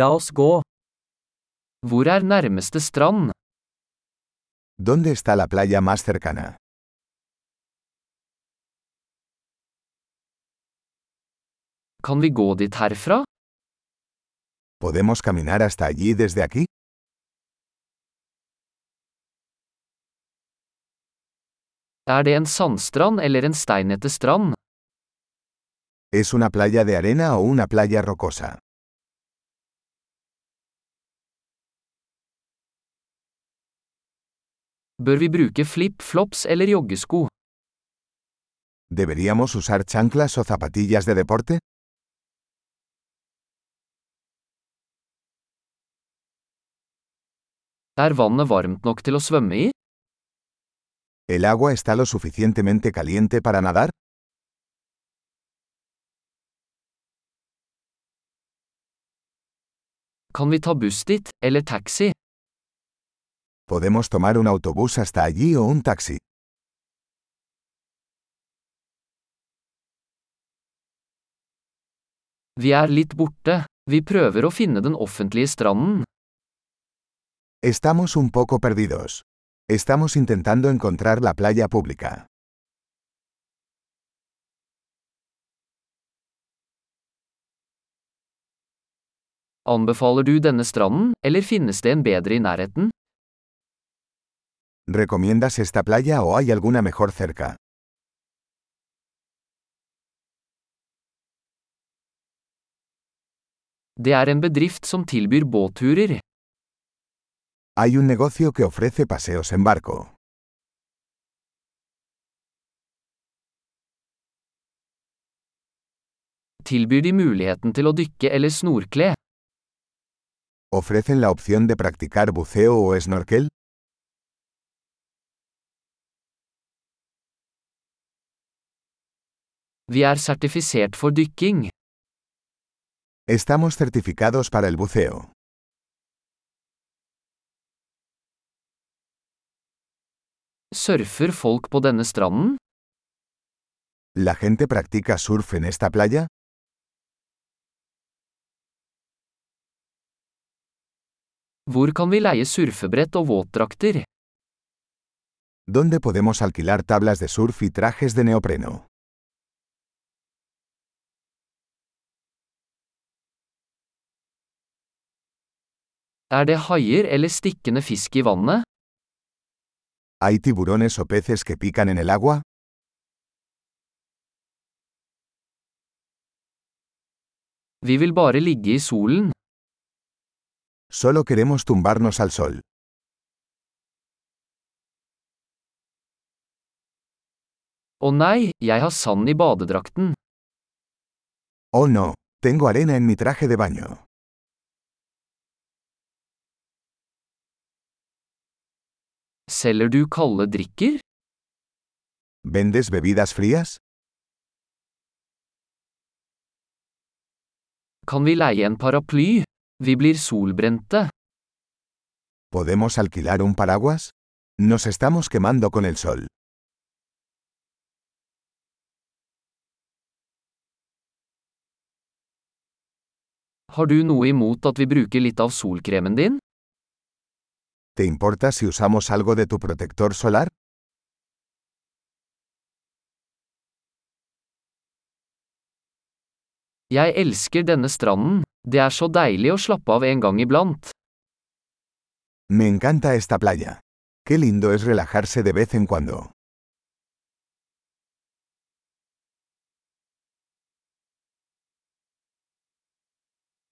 La oss gå. Hvor er nærmeste strand? ¿Dónde está la playa más cercana? Kan vi gå dit herfra? ¿Podemos caminar hasta allí desde aquí? Er det en sandstrand eller en steinete strand? ¿Es una playa de arena o una playa rocosa? Bør vi bruke flip-flops eller joggesko? ¿Deberíamos usar chanclas o zapatillas de deporte? Er vannet varmt nok til å svømme i? ¿El agua está lo suficientemente caliente para nadar? Kan vi ta buss dit, eller taxi? ¿Podemos tomar un autobús hasta allí o un taxi? Vi er litt borte. Vi prøver å finne den offentlige stranden. Estamos un poco perdidos. Estamos intentando encontrar la playa pública. Anbefaler du denne stranden, eller finnes det en bedre i nærheten? ¿Recomiendas esta playa o hay alguna mejor cerca? Det er en bedrift som tilbyr båtturer. Hay un negocio que ofrece paseos en barco. Tilbyr de muligheten til å dykke eller snorkle? ¿Ofrecen la opción de practicar buceo o snorkel? Vi er sertifisert for dykking. Estamos certificados para el buceo. Surfer folk på denne stranden? ¿La gente practica surf en esta playa? Hvor kan vi leie surfebrett og våtdrakter? ¿Dónde podemos alquilar tablas de surf y trajes de neopreno? Er det haier eller stikkende fisk i vannet? ¿Hay tiburones o peces que pican en el agua? Vi vil bare ligge i solen. Solo queremos tumbarnos al sol. Å nei, jeg har sand i badedrakten. Oh no, tengo arena en mi traje de baño. Selger du kalde drikker? ¿Vendes bebidas frías? Kan vi leie en paraply? Vi blir solbrente. ¿Podemos alquilar un paraguas? Nos estamos quemando con el sol. Har du noe imot at vi bruker litt av solkremen din? ¿Te importa si usamos algo de tu protector solar? Jeg elsker denne stranden. Det er så deilig å slappe av en gang iblant. Me encanta esta playa. Qué lindo es relajarse de vez en cuando.